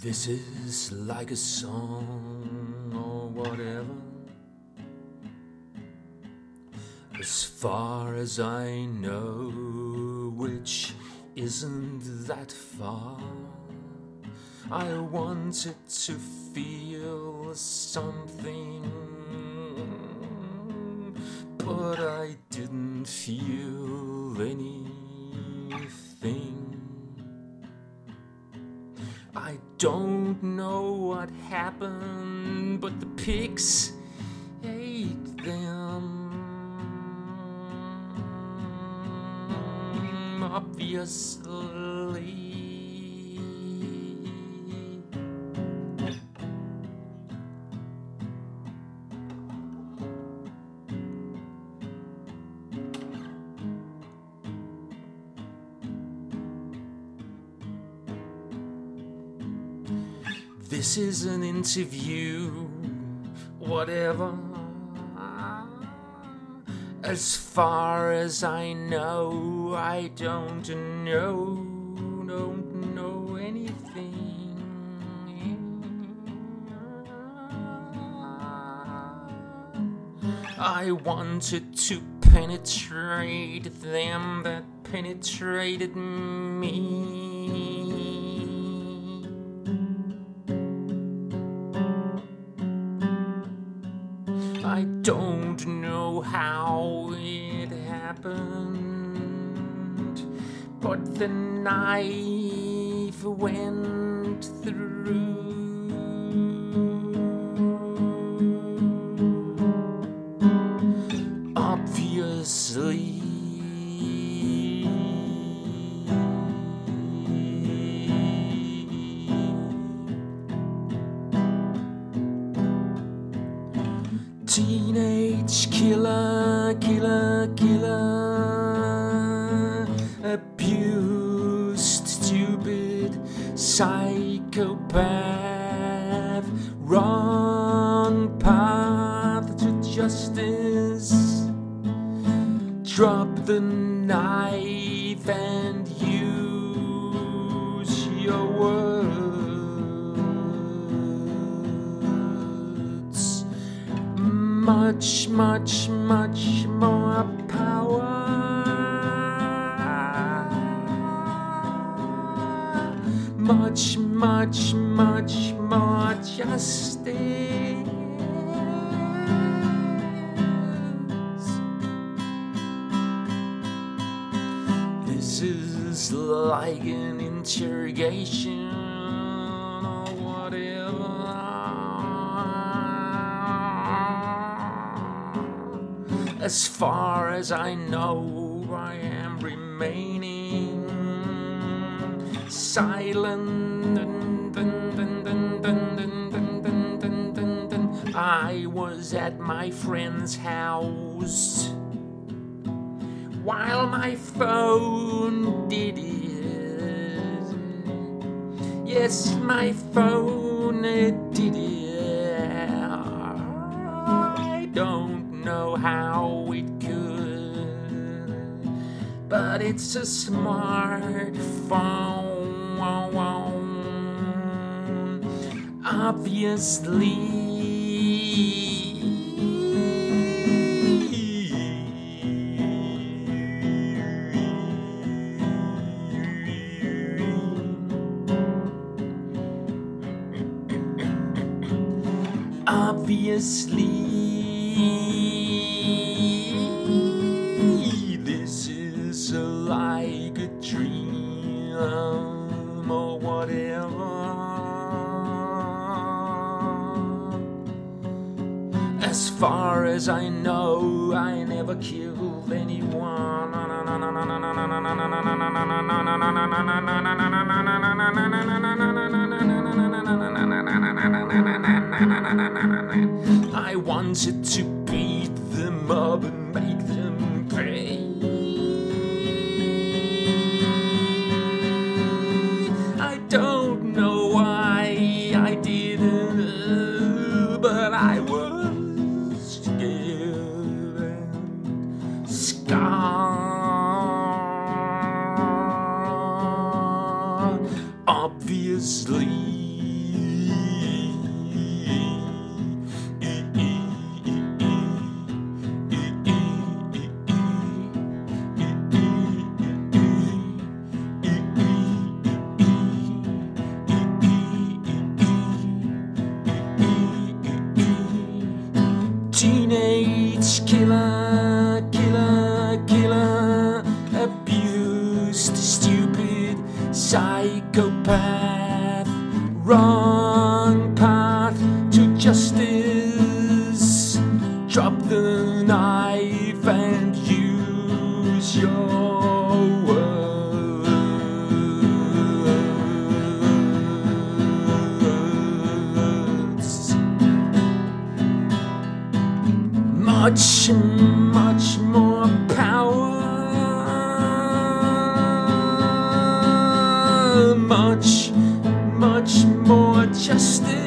This is like a song or whatever. As far as I know, which isn't that far. I wanted to feel something, but I didn't feel anything. Don't know what happened, but the pigs ate them. Obviously. This is an interview, whatever. As far as I know, I don't know, don't know anything. I wanted to penetrate them that penetrated me. I don't know how it happened, but the knife went through. Teenage killer, killer, killer. Abused, stupid psychopath. Wrong path to justice. Drop the knife and use your much, much, much more power. Much, much, much more justice. This is like an interrogation or whatever. As far as I know, I am remaining silent. I was at my friend's house while my phone did it. Yes, my phone did it. How it could, but it's a smartphone. Obviously, As far as I know, I never killed anyone. I wanted to Teenage killer, killer, killer, abused, stupid, psychopath wrong path to justice. Drop the knife and use your words. Much, much more power. Much, much more justice.